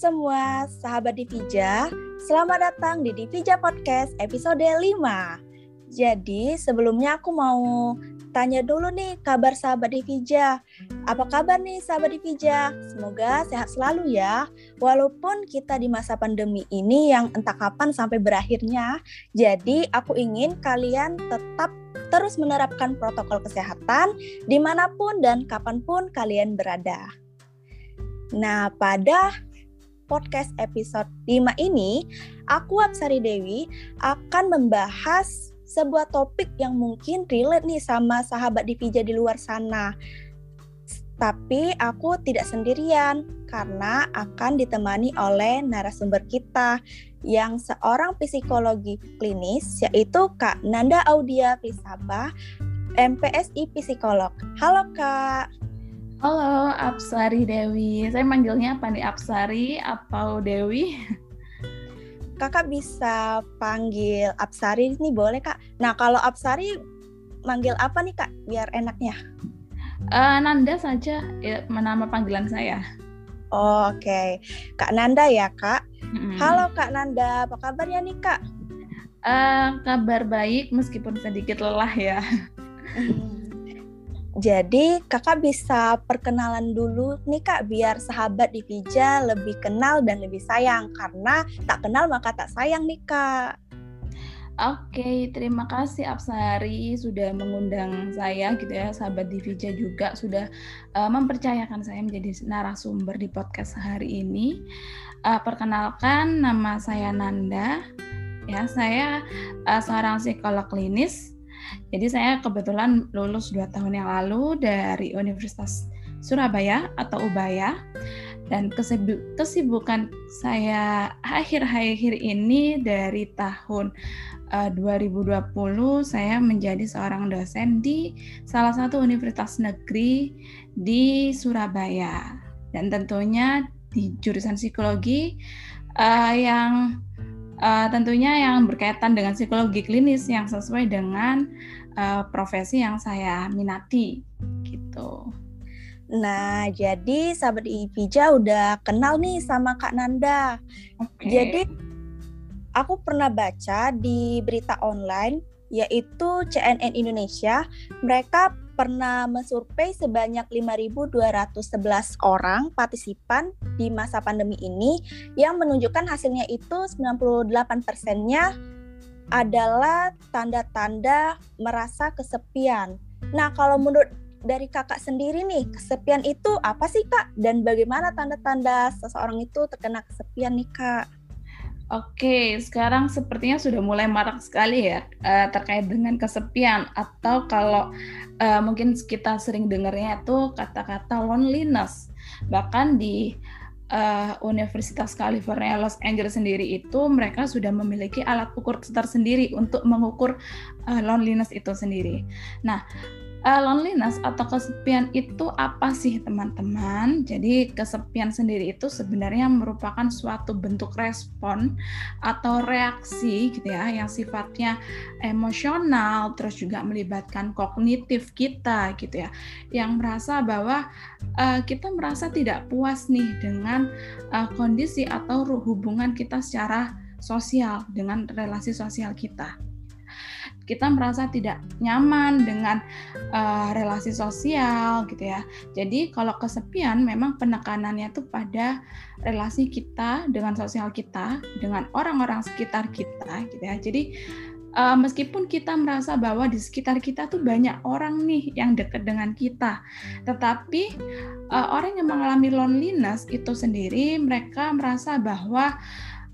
semua, sahabat Divija. Selamat datang di Divija Podcast episode 5. Jadi, sebelumnya aku mau tanya dulu nih kabar sahabat Divija. Apa kabar nih sahabat Divija? Semoga sehat selalu ya. Walaupun kita di masa pandemi ini yang entah kapan sampai berakhirnya, jadi aku ingin kalian tetap terus menerapkan protokol kesehatan di mana pun dan kapan pun kalian berada. Nah, pada podcast episode 5 ini, aku Apsari Dewi akan membahas sebuah topik yang mungkin relate nih sama sahabat Divija di luar sana. Tapi aku tidak sendirian karena akan ditemani oleh narasumber kita yang seorang psikologi klinis yaitu Kak Nanda Audia Prisaba, MPSI Psikolog. Halo Kak. Halo, Apsari Dewi. Saya manggilnya apa nih, Apsari atau Dewi? Kakak bisa panggil Apsari nih boleh kak. Nah kalau Apsari manggil apa nih kak biar enaknya? Uh, Nanda saja ya, nama panggilan saya. Oh, Oke, okay. Kak Nanda ya kak. Mm-hmm. Halo Kak Nanda, apa kabarnya nih kak? Uh, kabar baik meskipun sedikit lelah ya. Hmm. Jadi kakak bisa perkenalan dulu nih kak biar sahabat di Vija lebih kenal dan lebih sayang karena tak kenal maka tak sayang nih kak. Oke, terima kasih Apsari sudah mengundang saya gitu ya, sahabat Divija juga sudah uh, mempercayakan saya menjadi narasumber di podcast hari ini. Uh, perkenalkan, nama saya Nanda. Ya, saya uh, seorang psikolog klinis jadi saya kebetulan lulus dua tahun yang lalu dari Universitas Surabaya atau Ubaya. Dan kesibukan saya akhir-akhir ini dari tahun uh, 2020 saya menjadi seorang dosen di salah satu universitas negeri di Surabaya. Dan tentunya di jurusan psikologi uh, yang uh, tentunya yang berkaitan dengan psikologi klinis yang sesuai dengan uh, profesi yang saya minati gitu. Nah, jadi sahabat Ivija udah kenal nih sama Kak Nanda. Okay. Jadi aku pernah baca di berita online yaitu CNN Indonesia, mereka pernah mensurvei sebanyak 5.211 orang partisipan di masa pandemi ini yang menunjukkan hasilnya itu 98 persennya adalah tanda-tanda merasa kesepian. Nah, kalau menurut dari kakak sendiri nih, kesepian itu apa sih kak? Dan bagaimana tanda-tanda seseorang itu terkena kesepian nih kak? Oke, sekarang sepertinya sudah mulai marak sekali ya uh, terkait dengan kesepian atau kalau uh, mungkin kita sering dengarnya itu kata-kata loneliness. Bahkan di uh, Universitas California Los Angeles sendiri itu mereka sudah memiliki alat ukur tersendiri untuk mengukur loneliness itu sendiri. Nah, uh, loneliness atau kesepian itu apa sih teman-teman? Jadi kesepian sendiri itu sebenarnya merupakan suatu bentuk respon atau reaksi gitu ya yang sifatnya emosional terus juga melibatkan kognitif kita gitu ya yang merasa bahwa uh, kita merasa tidak puas nih dengan uh, kondisi atau hubungan kita secara sosial dengan relasi sosial kita kita merasa tidak nyaman dengan uh, relasi sosial gitu ya. Jadi kalau kesepian memang penekanannya itu pada relasi kita dengan sosial kita, dengan orang-orang sekitar kita gitu ya. Jadi uh, meskipun kita merasa bahwa di sekitar kita tuh banyak orang nih yang dekat dengan kita, tetapi uh, orang yang mengalami loneliness itu sendiri mereka merasa bahwa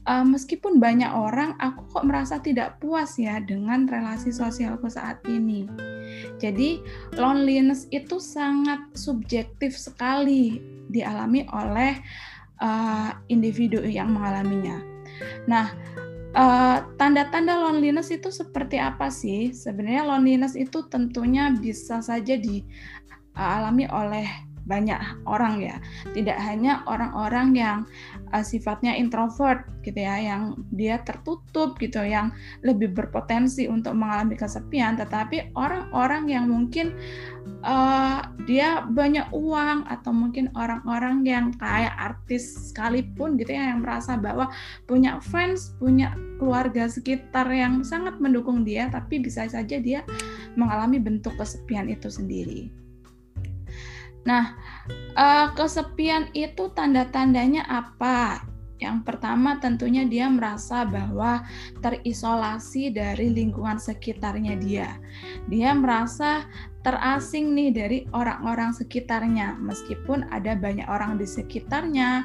uh, meskipun banyak orang, aku kok merasa tidak puas ya dengan relasi sosialku saat ini. Jadi loneliness itu sangat subjektif sekali dialami oleh uh, individu yang mengalaminya. Nah, tanda-tanda uh, loneliness itu seperti apa sih? Sebenarnya loneliness itu tentunya bisa saja dialami oleh banyak orang ya, tidak hanya orang-orang yang uh, sifatnya introvert gitu ya, yang dia tertutup gitu, yang lebih berpotensi untuk mengalami kesepian, tetapi orang-orang yang mungkin uh, dia banyak uang atau mungkin orang-orang yang kayak artis sekalipun gitu ya, yang merasa bahwa punya fans, punya keluarga sekitar yang sangat mendukung dia, tapi bisa saja dia mengalami bentuk kesepian itu sendiri. Nah, uh, kesepian itu tanda-tandanya apa? Yang pertama tentunya dia merasa bahwa terisolasi dari lingkungan sekitarnya dia. Dia merasa terasing nih dari orang-orang sekitarnya meskipun ada banyak orang di sekitarnya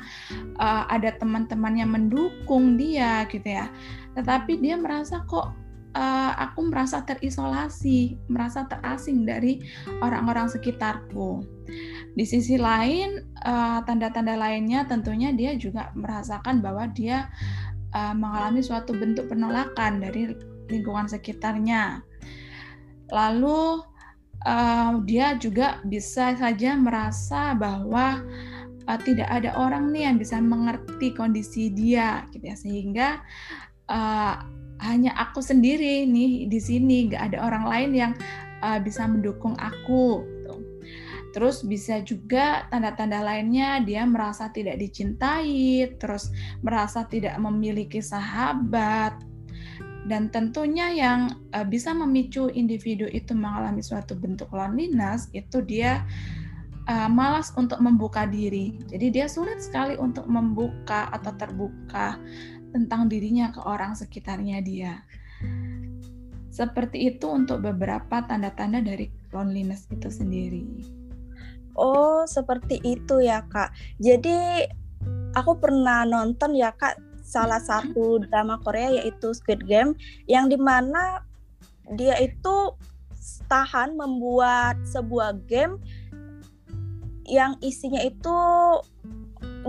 uh, ada teman-teman yang mendukung dia gitu ya tetapi dia merasa kok uh, aku merasa terisolasi, merasa terasing dari orang-orang sekitarku. Di sisi lain, eh, tanda-tanda lainnya tentunya dia juga merasakan bahwa dia uh, mengalami suatu bentuk penolakan dari lingkungan sekitarnya. Lalu uh, dia juga bisa saja merasa bahwa uh, tidak ada orang nih yang bisa mengerti kondisi dia, gitu ya, sehingga uh, hanya aku sendiri nih di sini, nggak ada orang lain yang uh, bisa mendukung aku. Gitu. Terus bisa juga tanda-tanda lainnya dia merasa tidak dicintai, terus merasa tidak memiliki sahabat, dan tentunya yang uh, bisa memicu individu itu mengalami suatu bentuk loneliness itu dia uh, malas untuk membuka diri. Jadi dia sulit sekali untuk membuka atau terbuka tentang dirinya ke orang sekitarnya dia. Seperti itu untuk beberapa tanda-tanda dari loneliness itu sendiri. Oh, seperti itu ya, Kak. Jadi aku pernah nonton ya, Kak, salah satu drama Korea yaitu Squid Game yang di mana dia itu tahan membuat sebuah game yang isinya itu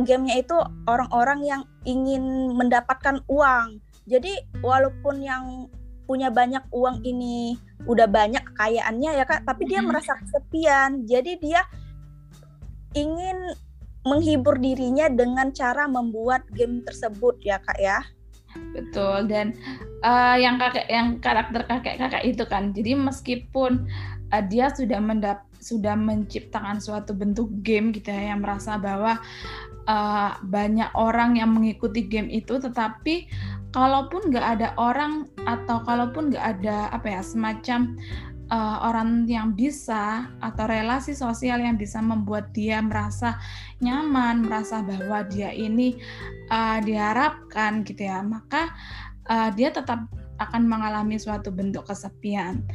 gamenya itu orang-orang yang ingin mendapatkan uang. Jadi walaupun yang punya banyak uang ini udah banyak kekayaannya ya kak, tapi dia merasa kesepian. Jadi dia ingin menghibur dirinya dengan cara membuat game tersebut ya kak ya. Betul dan uh, yang kakek yang karakter kakek kakak itu kan. Jadi meskipun uh, dia sudah mendap sudah menciptakan suatu bentuk game gitu ya yang merasa bahwa uh, banyak orang yang mengikuti game itu tetapi kalaupun nggak ada orang atau kalaupun nggak ada apa ya semacam uh, orang yang bisa atau relasi sosial yang bisa membuat dia merasa nyaman merasa bahwa dia ini uh, diharapkan gitu ya maka uh, dia tetap akan mengalami suatu bentuk kesepian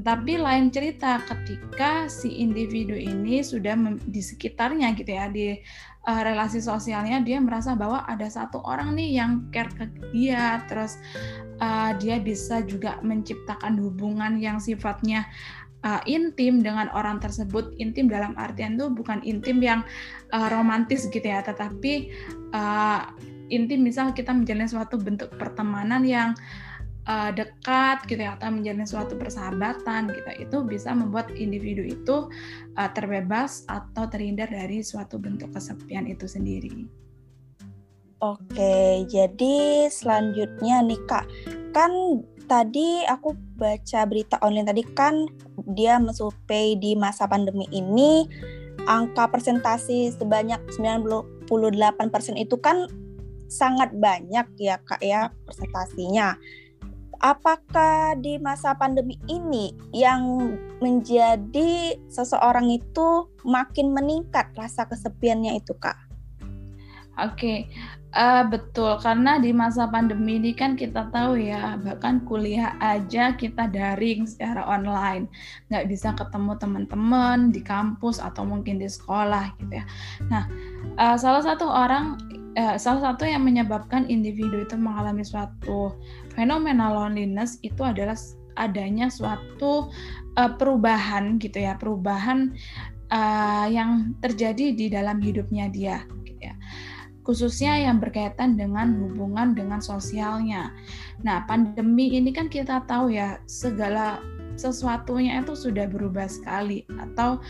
tetapi lain cerita ketika si individu ini sudah di sekitarnya gitu ya di uh, relasi sosialnya dia merasa bahwa ada satu orang nih yang care ke dia terus uh, dia bisa juga menciptakan hubungan yang sifatnya uh, intim dengan orang tersebut. Intim dalam artian tuh bukan intim yang uh, romantis gitu ya tetapi uh, intim misal kita menjalin suatu bentuk pertemanan yang uh, dekat gitu ya atau menjalin suatu persahabatan gitu itu bisa membuat individu itu uh, terbebas atau terhindar dari suatu bentuk kesepian itu sendiri. Oke, jadi selanjutnya nih Kak, kan tadi aku baca berita online tadi kan dia mensurvei di masa pandemi ini angka presentasi sebanyak 98% itu kan sangat banyak ya Kak ya presentasinya apakah di masa pandemi ini yang menjadi seseorang itu makin meningkat rasa kesepiannya itu kak? Oke, uh, betul karena di masa pandemi ini kan kita tahu ya bahkan kuliah aja kita daring secara online, nggak bisa ketemu teman-teman di kampus atau mungkin di sekolah gitu ya. Nah, uh, salah satu orang uh, salah satu yang menyebabkan individu itu mengalami suatu fenomena loneliness itu adalah adanya suatu uh, perubahan gitu ya, perubahan uh, yang terjadi di dalam hidupnya dia gitu ya. Khususnya yang berkaitan dengan hubungan dengan sosialnya. Nah, pandemi ini kan kita tahu ya segala sesuatunya itu sudah berubah sekali atau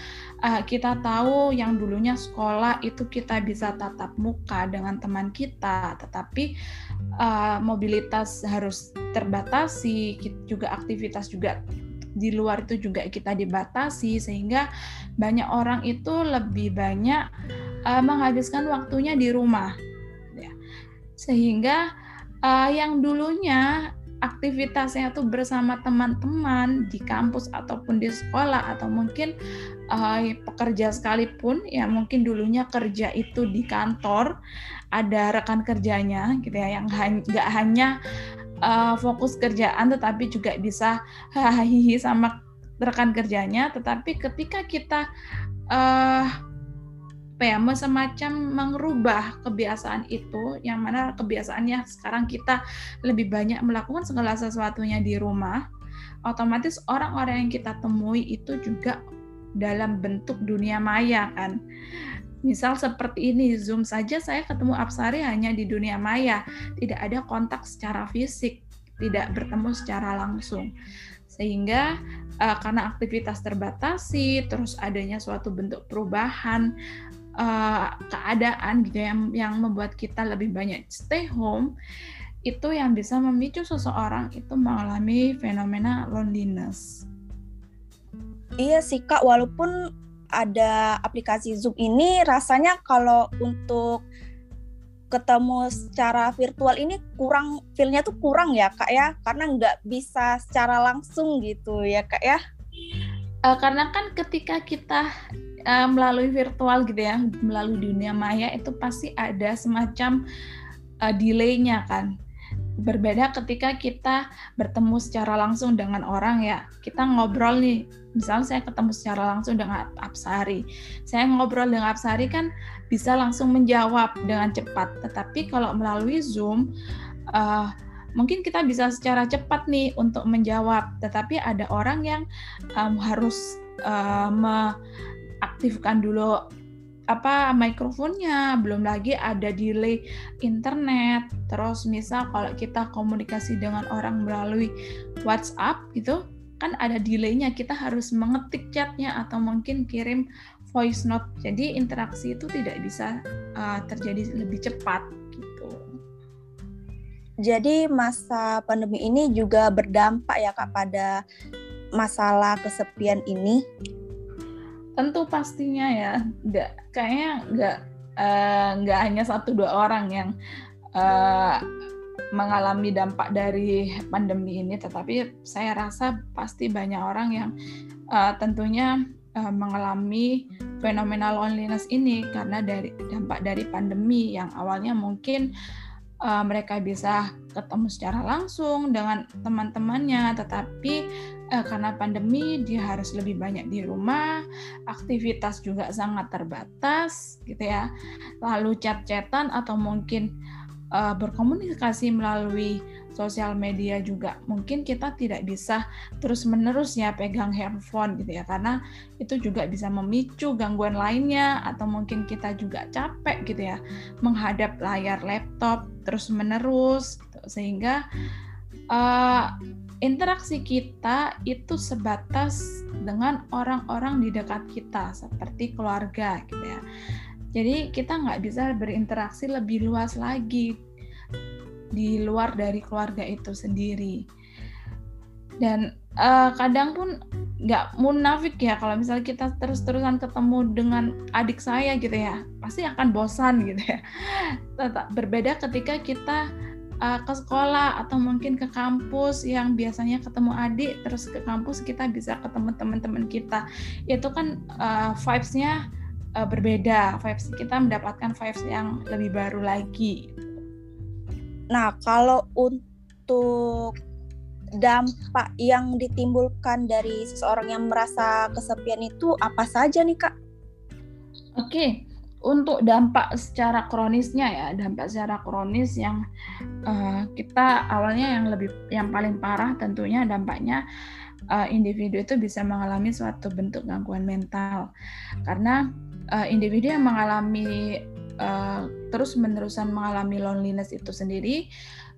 uh, kita tahu yang dulunya sekolah itu kita bisa tatap muka dengan teman kita tetapi uh, mobilitas harus terbatasi juga aktivitas juga di luar itu juga kita dibatasi sehingga banyak orang itu lebih banyak uh, menghabiskan waktunya di rumah ya. sehingga uh, yang dulunya aktivitasnya tuh bersama teman-teman di kampus ataupun di sekolah atau mungkin uh, pekerja sekalipun ya mungkin dulunya kerja itu di kantor ada rekan kerjanya gitu ya yang nggak hanya uh, fokus kerjaan tetapi juga bisa hahihi sama rekan kerjanya tetapi ketika kita uh, apa ya semacam mengubah kebiasaan itu yang mana kebiasaannya sekarang kita lebih banyak melakukan segala sesuatunya di rumah otomatis orang-orang yang kita temui itu juga dalam bentuk dunia maya kan? Misal seperti ini zoom saja saya ketemu Apsari hanya di dunia maya. Tidak ada kontak secara fisik tidak bertemu secara langsung. Sehingga uh, karena aktivitas terbatasi terus adanya suatu bentuk perubahan uh, keadaan gitu ya, yang yang membuat kita lebih banyak stay home itu yang bisa memicu seseorang itu mengalami fenomena loneliness. Iya sih kak, walaupun ada aplikasi Zoom ini rasanya kalau untuk ketemu secara virtual ini kurang feelnya tuh kurang ya kak ya karena nggak bisa secara langsung gitu ya kak ya uh, karena kan ketika kita uh, melalui virtual gitu ya, melalui dunia maya itu pasti ada semacam uh, delaynya kan. Berbeda ketika kita bertemu secara langsung dengan orang ya, kita ngobrol nih. Misalnya saya ketemu secara langsung dengan Apsari, saya ngobrol dengan Apsari kan bisa langsung menjawab dengan cepat. Tetapi kalau melalui Zoom, uh, mungkin kita bisa secara cepat nih untuk menjawab, tetapi ada orang yang um, harus uh, me aktifkan dulu apa mikrofonnya, belum lagi ada delay internet. Terus misal kalau kita komunikasi dengan orang melalui WhatsApp gitu, kan ada delaynya. Kita harus mengetik chatnya atau mungkin kirim voice note. Jadi interaksi itu tidak bisa uh, terjadi lebih cepat. Jadi masa pandemi ini juga berdampak ya kak pada masalah kesepian ini? Tentu pastinya ya. Nggak kayaknya nggak uh, hanya satu dua orang yang uh, mengalami dampak dari pandemi ini. Tetapi saya rasa pasti banyak orang yang uh, tentunya uh, mengalami fenomena loneliness ini karena dari dampak dari pandemi yang awalnya mungkin uh, mereka bisa ketemu secara langsung dengan teman-temannya, tetapi uh, karena pandemi dia harus lebih banyak di rumah, aktivitas juga sangat terbatas, gitu ya. Lalu chat-chatan atau mungkin uh, berkomunikasi melalui sosial media juga mungkin kita tidak bisa terus menerus ya pegang handphone gitu ya karena itu juga bisa memicu gangguan lainnya atau mungkin kita juga capek gitu ya menghadap layar laptop terus menerus gitu. sehingga uh, interaksi kita itu sebatas dengan orang-orang di dekat kita seperti keluarga gitu ya jadi kita nggak bisa berinteraksi lebih luas lagi di luar dari keluarga itu sendiri. Dan uh, kadang pun nggak munafik ya kalau misalnya kita terus-terusan ketemu dengan adik saya gitu ya pasti akan bosan gitu ya. Tetap berbeda ketika kita uh, ke sekolah atau mungkin ke kampus yang biasanya ketemu adik terus ke kampus kita bisa ketemu teman-teman kita. Itu kan uh, vibes-nya uh, berbeda vibes kita mendapatkan vibes yang lebih baru lagi Nah, kalau untuk dampak yang ditimbulkan dari seseorang yang merasa kesepian itu apa saja nih, Kak? Oke, untuk dampak secara kronisnya ya, dampak secara kronis yang uh, kita awalnya yang lebih yang paling parah tentunya dampaknya uh, individu itu bisa mengalami suatu bentuk gangguan mental. Karena uh, individu yang mengalami uh, terus menerusan mengalami loneliness itu sendiri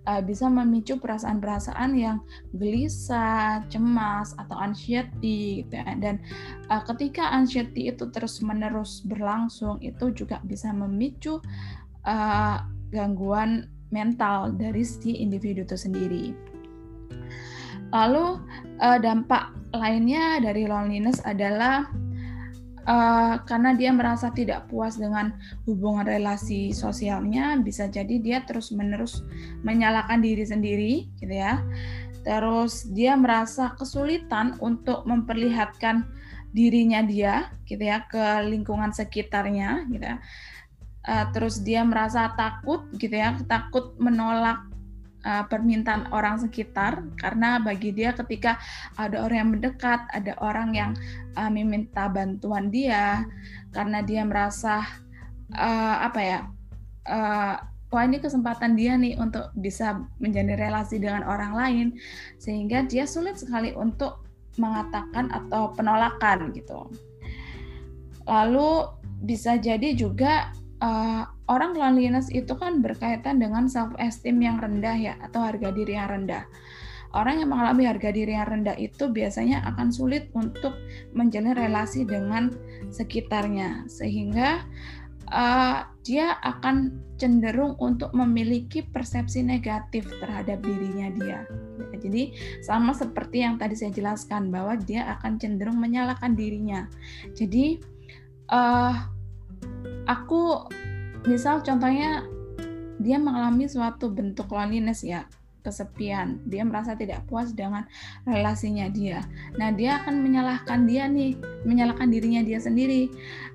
uh, bisa memicu perasaan-perasaan yang gelisah, cemas atau anxiety gitu ya. Dan uh, ketika anxiety itu terus-menerus berlangsung itu juga bisa memicu uh, gangguan mental dari si individu itu sendiri. Lalu dampak lainnya dari loneliness adalah uh, karena dia merasa tidak puas dengan hubungan relasi sosialnya, bisa jadi dia terus-menerus menyalahkan diri sendiri, gitu ya. Terus dia merasa kesulitan untuk memperlihatkan dirinya dia, gitu ya, ke lingkungan sekitarnya, gitu ya. Uh, terus dia merasa takut, gitu ya, takut menolak uh, permintaan orang sekitar karena bagi dia ketika ada orang yang mendekat, ada orang yang uh, meminta bantuan dia karena dia merasa uh, apa ya uh, wah ini kesempatan dia nih untuk bisa menjalin relasi dengan orang lain sehingga dia sulit sekali untuk mengatakan atau penolakan gitu. Lalu bisa jadi juga uh, orang loneliness itu kan berkaitan dengan self esteem yang rendah ya atau harga diri yang rendah. Orang yang mengalami harga diri yang rendah itu biasanya akan sulit untuk menjalin relasi dengan sekitarnya sehingga uh, dia akan cenderung untuk memiliki persepsi negatif terhadap dirinya dia. Jadi sama seperti yang tadi saya jelaskan bahwa dia akan cenderung menyalahkan dirinya. Jadi uh, aku misal contohnya dia mengalami suatu bentuk loneliness ya kesepian. Dia merasa tidak puas dengan relasinya dia. Nah dia akan menyalahkan dia nih menyalahkan dirinya dia sendiri.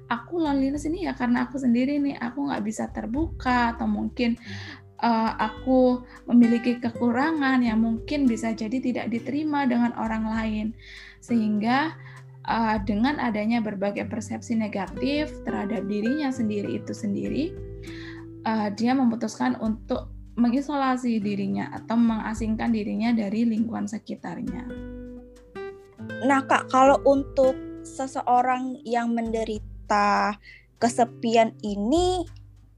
Aku loneliness ini ya karena aku sendiri nih aku nggak bisa terbuka atau mungkin uh, aku memiliki kekurangan yang mungkin bisa jadi tidak diterima dengan orang lain. Sehingga uh, dengan adanya berbagai persepsi negatif terhadap dirinya sendiri itu sendiri, uh, dia memutuskan untuk mengisolasi dirinya atau mengasingkan dirinya dari lingkungan sekitarnya. Nah, Kak, kalau untuk seseorang yang menderita kesepian ini,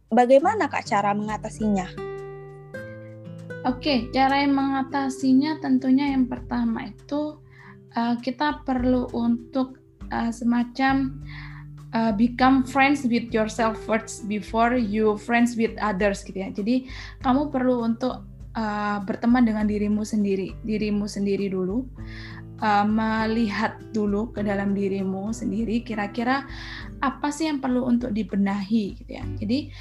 bagaimana Kak cara mengatasinya? Oke, cara yang mengatasinya tentunya yang pertama itu uh, kita perlu untuk uh, semacam uh, become friends with yourself first before you friends with others gitu ya. Jadi kamu perlu untuk uh, berteman dengan dirimu sendiri, dirimu sendiri dulu, uh, melihat dulu ke dalam dirimu sendiri. Kira-kira apa sih yang perlu untuk dibenahi gitu ya. Jadi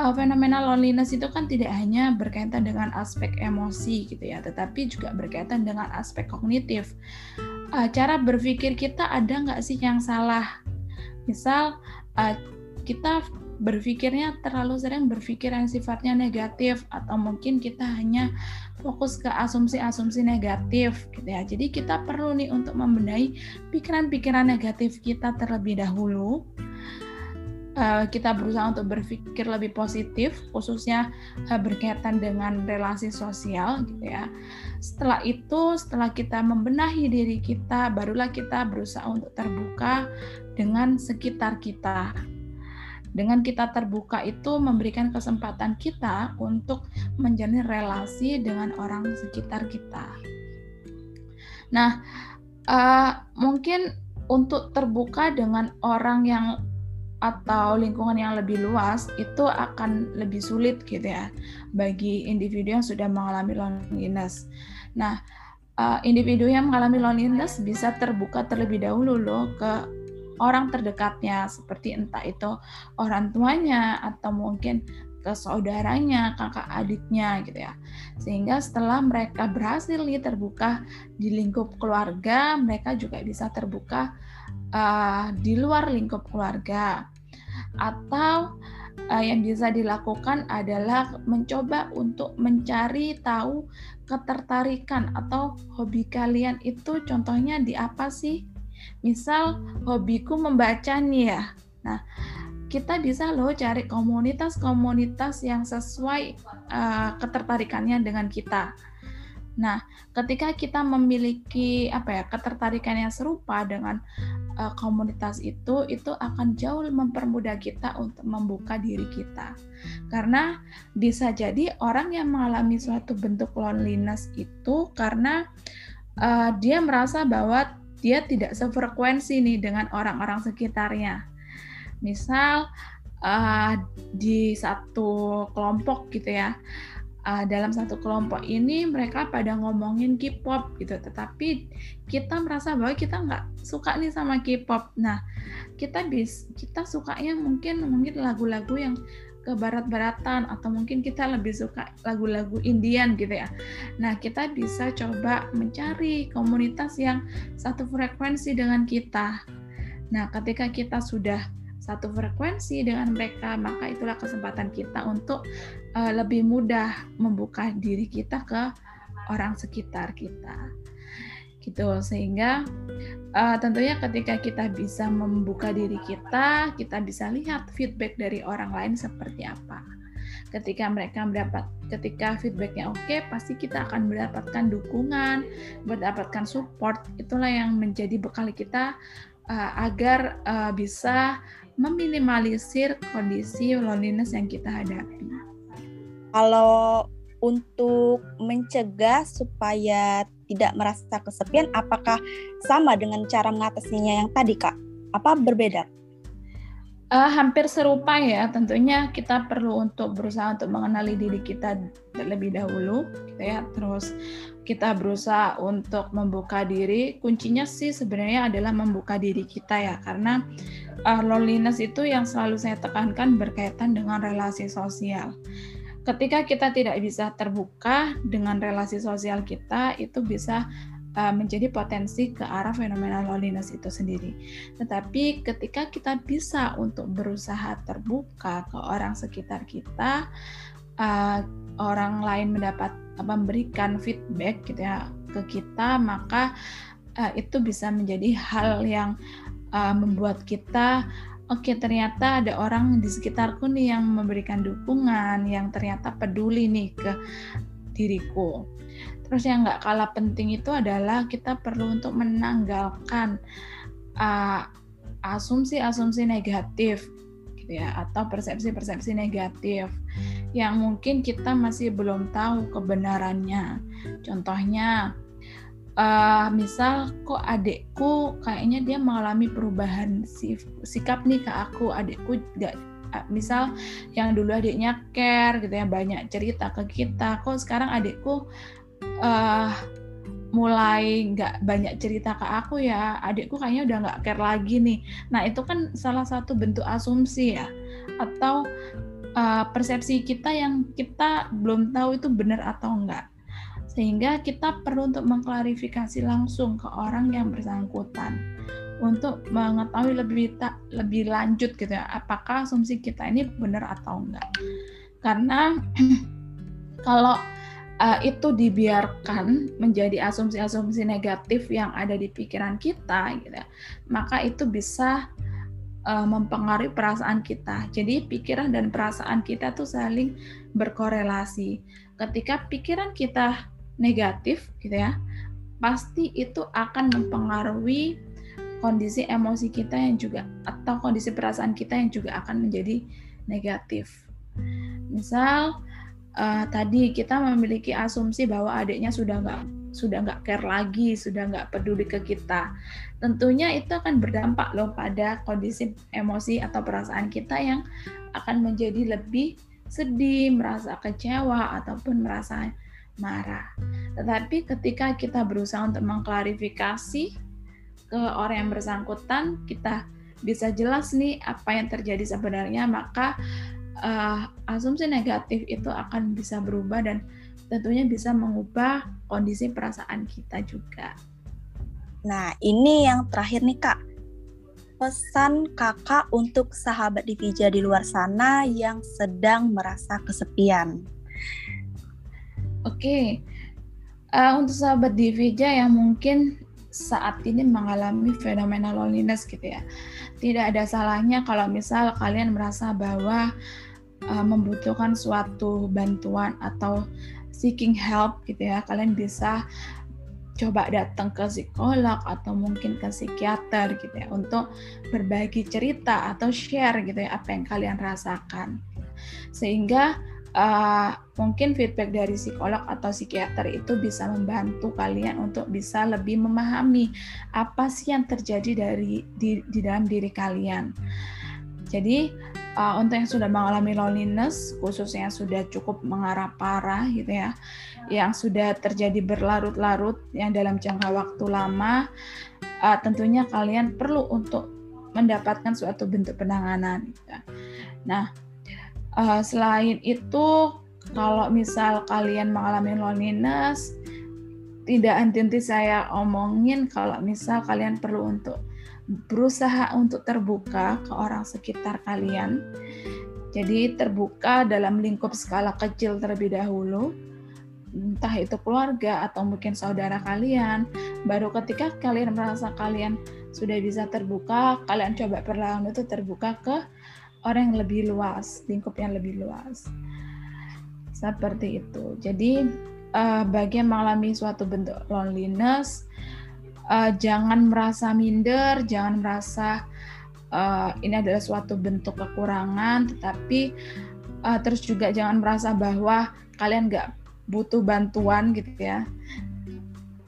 uh, fenomena loneliness itu kan tidak hanya berkaitan dengan aspek emosi gitu ya, tetapi juga berkaitan dengan aspek kognitif. Uh, cara berpikir kita ada nggak sih yang salah? Misal uh, kita berpikirnya terlalu sering berpikir yang sifatnya negatif atau mungkin kita hanya fokus ke asumsi-asumsi negatif gitu ya. Jadi kita perlu nih untuk membenahi pikiran-pikiran negatif kita terlebih dahulu uh, kita berusaha untuk berpikir lebih positif, khususnya uh, berkaitan dengan relasi sosial, gitu ya. Setelah itu, setelah kita membenahi diri kita, barulah kita berusaha untuk terbuka dengan sekitar kita. Dengan kita terbuka itu memberikan kesempatan kita untuk menjalin relasi dengan orang sekitar kita. Nah, uh, mungkin untuk terbuka dengan orang yang atau lingkungan yang lebih luas itu akan lebih sulit gitu ya bagi individu yang sudah mengalami loneliness. Nah, uh, individu yang mengalami loneliness bisa terbuka terlebih dahulu loh ke orang terdekatnya seperti entah itu orang tuanya atau mungkin ke saudaranya, kakak adiknya gitu ya. Sehingga setelah mereka berhasil nih terbuka di lingkup keluarga, mereka juga bisa terbuka uh, di luar lingkup keluarga atau uh, yang bisa dilakukan adalah mencoba untuk mencari tahu ketertarikan atau hobi kalian itu contohnya di apa sih? Misal hobiku membaca nih ya. Nah, kita bisa loh cari komunitas-komunitas yang sesuai uh, ketertarikannya dengan kita. Nah, ketika kita memiliki apa ya ketertarikan yang serupa dengan uh, komunitas itu, itu akan jauh mempermudah kita untuk membuka diri kita. Karena bisa jadi orang yang mengalami suatu bentuk loneliness itu karena uh, dia merasa bahwa dia tidak sefrekuensi nih dengan orang-orang sekitarnya. Misal uh, di satu kelompok gitu ya uh, dalam satu kelompok ini mereka pada ngomongin K-pop gitu, tetapi kita merasa bahwa kita nggak suka nih sama K-pop. Nah, kita bis kita sukanya mungkin mungkin lagu-lagu yang ke barat-baratan atau mungkin kita lebih suka lagu-lagu Indian gitu ya. Nah, kita bisa coba mencari komunitas yang satu frekuensi dengan kita. Nah, ketika kita sudah satu frekuensi dengan mereka, maka itulah kesempatan kita untuk uh, lebih mudah membuka diri kita ke orang sekitar kita. Gitu, sehingga uh, tentunya ketika kita bisa membuka diri kita, kita bisa lihat feedback dari orang lain seperti apa. Ketika mereka mendapat, ketika feedbacknya oke, okay, pasti kita akan mendapatkan dukungan, mendapatkan support. Itulah yang menjadi bekal kita uh, agar uh, bisa meminimalisir kondisi loneliness yang kita hadapi. Kalau untuk mencegah supaya tidak merasa kesepian, apakah sama dengan cara mengatasinya yang tadi, Kak? Apa berbeda? Uh, hampir serupa ya, tentunya kita perlu untuk berusaha untuk mengenali diri kita terlebih dahulu, gitu ya. Terus kita berusaha untuk membuka diri. Kuncinya sih sebenarnya adalah membuka diri kita ya, karena uh, loneliness itu yang selalu saya tekankan berkaitan dengan relasi sosial. Ketika kita tidak bisa terbuka dengan relasi sosial kita, itu bisa uh, menjadi potensi ke arah fenomena loneliness itu sendiri. Tetapi ketika kita bisa untuk berusaha terbuka ke orang sekitar kita, uh, orang lain mendapat memberikan feedback gitu ya ke kita, maka uh, itu bisa menjadi hal yang uh, membuat kita oke okay, ternyata ada orang di sekitarku nih yang memberikan dukungan, yang ternyata peduli nih ke diriku. Terus yang nggak kalah penting itu adalah kita perlu untuk menanggalkan uh, asumsi-asumsi negatif ya atau persepsi-persepsi negatif yang mungkin kita masih belum tahu kebenarannya. Contohnya uh, misal kok adekku kayaknya dia mengalami perubahan sikap nih ke aku, adekku nggak misal yang dulu adiknya care gitu ya banyak cerita ke kita. Kok sekarang adikku uh, mulai nggak banyak cerita ke aku ya adikku kayaknya udah nggak care lagi nih. Nah itu kan salah satu bentuk asumsi ya atau uh, persepsi kita yang kita belum tahu itu benar atau enggak sehingga kita perlu untuk mengklarifikasi langsung ke orang yang bersangkutan untuk mengetahui lebih tak lebih lanjut gitu ya apakah asumsi kita ini benar atau enggak karena kalau uh, itu dibiarkan menjadi asumsi-asumsi negatif yang ada di pikiran kita, gitu, ya, maka itu bisa uh, mempengaruhi perasaan kita. Jadi pikiran dan perasaan kita tuh saling berkorelasi. Ketika pikiran kita negatif, gitu ya, pasti itu akan mempengaruhi kondisi emosi kita yang juga atau kondisi perasaan kita yang juga akan menjadi negatif. Misal uh, tadi kita memiliki asumsi bahwa adiknya sudah nggak sudah nggak care lagi, sudah nggak peduli ke kita. Tentunya itu akan berdampak loh pada kondisi emosi atau perasaan kita yang akan menjadi lebih sedih, merasa kecewa ataupun merasa marah. Tetapi ketika kita berusaha untuk mengklarifikasi ke orang yang bersangkutan, kita bisa jelas nih apa yang terjadi sebenarnya, maka uh, asumsi negatif itu akan bisa berubah dan tentunya bisa mengubah kondisi perasaan kita juga. Nah, ini yang terakhir nih Kak. Pesan Kakak untuk sahabat Divija di luar sana yang sedang merasa kesepian. Oke. Uh, untuk sahabat Divija yang mungkin saat ini mengalami fenomena loneliness gitu ya. Tidak ada salahnya kalau misal kalian merasa bahwa uh, membutuhkan suatu bantuan atau seeking help gitu ya kalian bisa coba datang ke psikolog atau mungkin ke psikiater gitu ya untuk berbagi cerita atau share gitu ya apa yang kalian rasakan sehingga uh, mungkin feedback dari psikolog atau psikiater itu bisa membantu kalian untuk bisa lebih memahami apa sih yang terjadi dari di, di dalam diri kalian. Jadi uh, untuk yang sudah mengalami loneliness, khususnya yang sudah cukup mengarah parah gitu ya, yang sudah terjadi berlarut-larut yang dalam jangka waktu lama, uh, tentunya kalian perlu untuk mendapatkan suatu bentuk penanganan. Gitu. Ya. Nah, Uh, selain itu, kalau misal kalian mengalami loneliness, tidak henti saya omongin kalau misal kalian perlu untuk berusaha untuk terbuka ke orang sekitar kalian. Jadi terbuka dalam lingkup skala kecil terlebih dahulu, entah itu keluarga atau mungkin saudara kalian. Baru ketika kalian merasa kalian sudah bisa terbuka, kalian coba perlahan itu terbuka ke orang yang lebih luas, lingkup yang lebih luas. Seperti itu. Jadi uh, bagi yang mengalami suatu bentuk loneliness, uh, jangan merasa minder, jangan merasa uh, ini adalah suatu bentuk kekurangan, tetapi uh, terus juga jangan merasa bahwa kalian nggak butuh bantuan gitu ya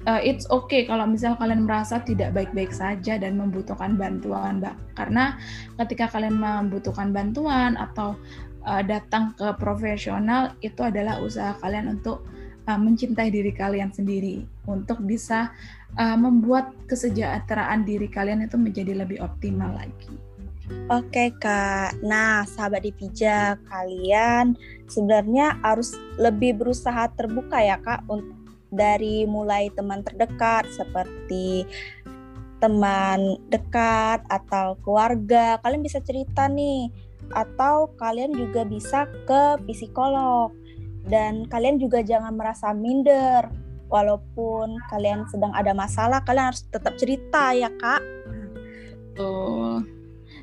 uh, it's okay kalau misal kalian merasa tidak baik-baik saja dan membutuhkan bantuan, Mbak. Karena ketika kalian membutuhkan bantuan atau uh, datang ke profesional itu adalah usaha kalian untuk uh, mencintai diri kalian sendiri untuk bisa uh, membuat kesejahteraan diri kalian itu menjadi lebih optimal lagi. Oke kak, nah sahabat Divija kalian sebenarnya harus lebih berusaha terbuka ya kak dari mulai teman terdekat seperti teman dekat atau keluarga kalian bisa cerita nih. Atau kalian juga bisa ke psikolog. Dan kalian juga jangan merasa minder. Walaupun kalian sedang ada masalah kalian harus tetap cerita ya kak. Tuh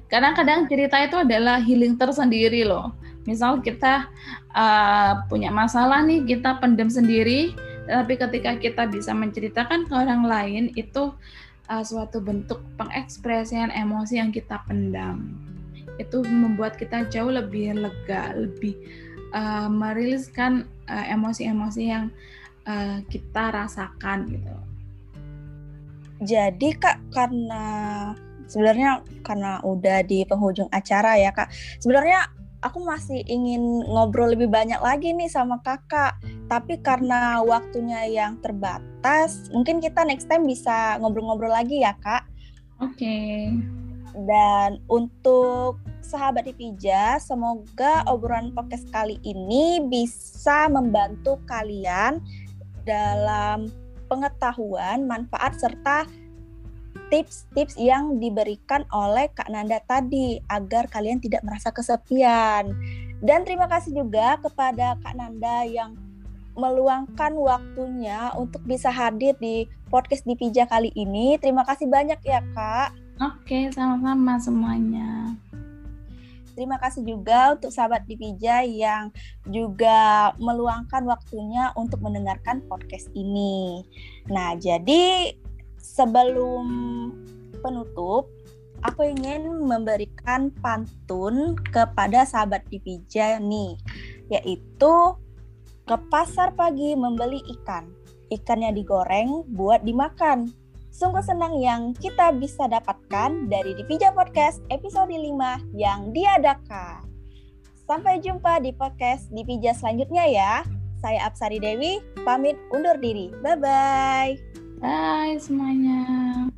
karena kadang cerita itu adalah healing tersendiri loh. Misal kita uh, punya masalah nih kita pendem sendiri tapi ketika kita bisa menceritakan ke orang lain itu uh, suatu bentuk pengekspresian emosi yang kita pendam. Itu membuat kita jauh lebih lega lebih uh, meriliskan uh, emosi-emosi yang uh, kita rasakan gitu. Jadi kak karena sebenarnya karena udah di penghujung acara ya kak sebenarnya aku masih ingin ngobrol lebih banyak lagi nih sama kakak. Tapi karena waktunya yang terbatas, mungkin kita next time bisa ngobrol-ngobrol lagi ya kak. Oke. Okay. Dan untuk sahabat Dipija, semoga obrolan podcast kali ini bisa membantu kalian dalam pengetahuan, manfaat, serta tips-tips yang diberikan oleh Kak Nanda tadi agar kalian tidak merasa kesepian. Dan terima kasih juga kepada Kak Nanda yang meluangkan waktunya untuk bisa hadir di podcast di Pija kali ini. Terima kasih banyak ya Kak. Oke, sama-sama semuanya. Terima kasih juga untuk sahabat Dipija yang juga meluangkan waktunya untuk mendengarkan podcast ini. Nah, jadi sebelum penutup, aku ingin memberikan pantun kepada sahabat Divija nih, yaitu ke pasar pagi membeli ikan. Ikannya digoreng buat dimakan. Sungguh senang yang kita bisa dapatkan dari Divija Podcast episode 5 yang diadakan. Sampai jumpa di podcast Divija selanjutnya ya. Saya Apsari Dewi, pamit undur diri. Bye-bye. Bye semuanya.